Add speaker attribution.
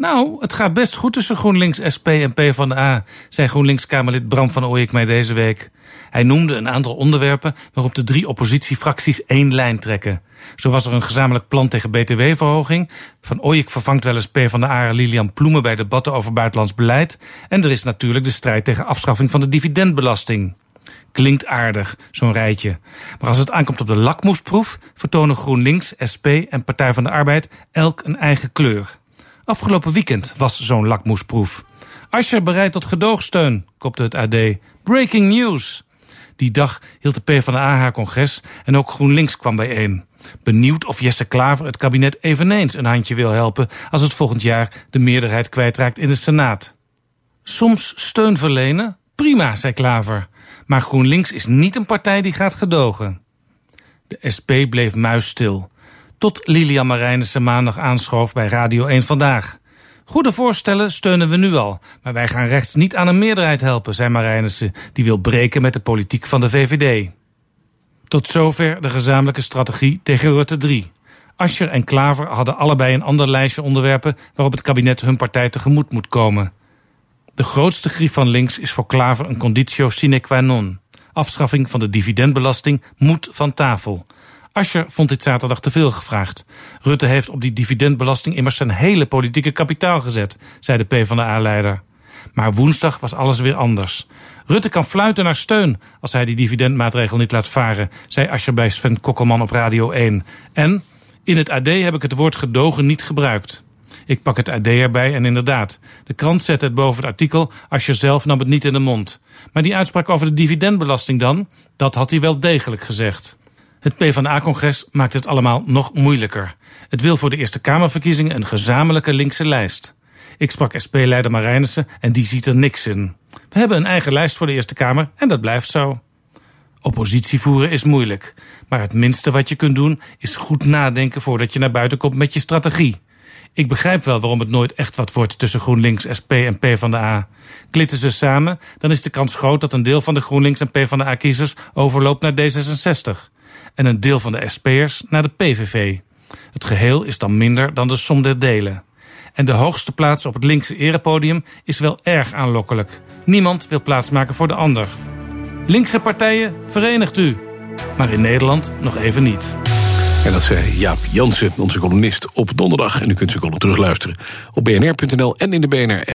Speaker 1: Nou, het gaat best goed tussen GroenLinks, SP en PvdA, zei GroenLinks-Kamerlid Bram van Ooyek mij deze week. Hij noemde een aantal onderwerpen waarop de drie oppositiefracties één lijn trekken. Zo was er een gezamenlijk plan tegen btw-verhoging. Van Ooyek vervangt wel eens PvdA Lilian Ploemen bij debatten over buitenlands beleid. En er is natuurlijk de strijd tegen afschaffing van de dividendbelasting. Klinkt aardig, zo'n rijtje. Maar als het aankomt op de lakmoesproef, vertonen GroenLinks, SP en Partij van de Arbeid elk een eigen kleur. Afgelopen weekend was zo'n lakmoesproef. Asscher bereid tot gedoogsteun, kopte het AD. Breaking news. Die dag hield de PvdA haar congres en ook GroenLinks kwam bijeen. Benieuwd of Jesse Klaver het kabinet eveneens een handje wil helpen als het volgend jaar de meerderheid kwijtraakt in de Senaat. Soms steun verlenen? Prima, zei Klaver. Maar GroenLinks is niet een partij die gaat gedogen. De SP bleef muisstil. Tot Lilian Marijnissen maandag aanschoof bij Radio 1 Vandaag. Goede voorstellen steunen we nu al, maar wij gaan rechts niet aan een meerderheid helpen, zei Marijnissen, die wil breken met de politiek van de VVD. Tot zover de gezamenlijke strategie tegen Rutte 3. Ascher en Klaver hadden allebei een ander lijstje onderwerpen waarop het kabinet hun partij tegemoet moet komen. De grootste grief van links is voor Klaver een conditio sine qua non. Afschaffing van de dividendbelasting moet van tafel. Ascher vond dit zaterdag te veel gevraagd. Rutte heeft op die dividendbelasting immers zijn hele politieke kapitaal gezet, zei de PvdA-leider. Maar woensdag was alles weer anders. Rutte kan fluiten naar steun als hij die dividendmaatregel niet laat varen, zei Ascher bij Sven Kokkelman op Radio 1. En in het AD heb ik het woord gedogen niet gebruikt. Ik pak het AD erbij en inderdaad, de krant zette het boven het artikel, Ascher zelf nam het niet in de mond. Maar die uitspraak over de dividendbelasting dan, dat had hij wel degelijk gezegd. Het PvdA-congres maakt het allemaal nog moeilijker. Het wil voor de Eerste Kamerverkiezingen een gezamenlijke linkse lijst. Ik sprak SP-leider Marijnissen en die ziet er niks in. We hebben een eigen lijst voor de Eerste Kamer en dat blijft zo. Oppositie voeren is moeilijk, maar het minste wat je kunt doen is goed nadenken voordat je naar buiten komt met je strategie. Ik begrijp wel waarom het nooit echt wat wordt tussen GroenLinks, SP en PvdA. Klitten ze samen, dan is de kans groot dat een deel van de GroenLinks en PvdA-kiezers overloopt naar D66 en een deel van de SP'ers naar de PVV. Het geheel is dan minder dan de som der delen. En de hoogste plaats op het linkse erepodium is wel erg aanlokkelijk. Niemand wil plaatsmaken voor de ander. Linkse partijen, verenigt u. Maar in Nederland nog even niet.
Speaker 2: En dat zei Jaap Jansen, onze columnist, op donderdag. En u kunt zijn column terugluisteren op bnr.nl en in de BNR-app.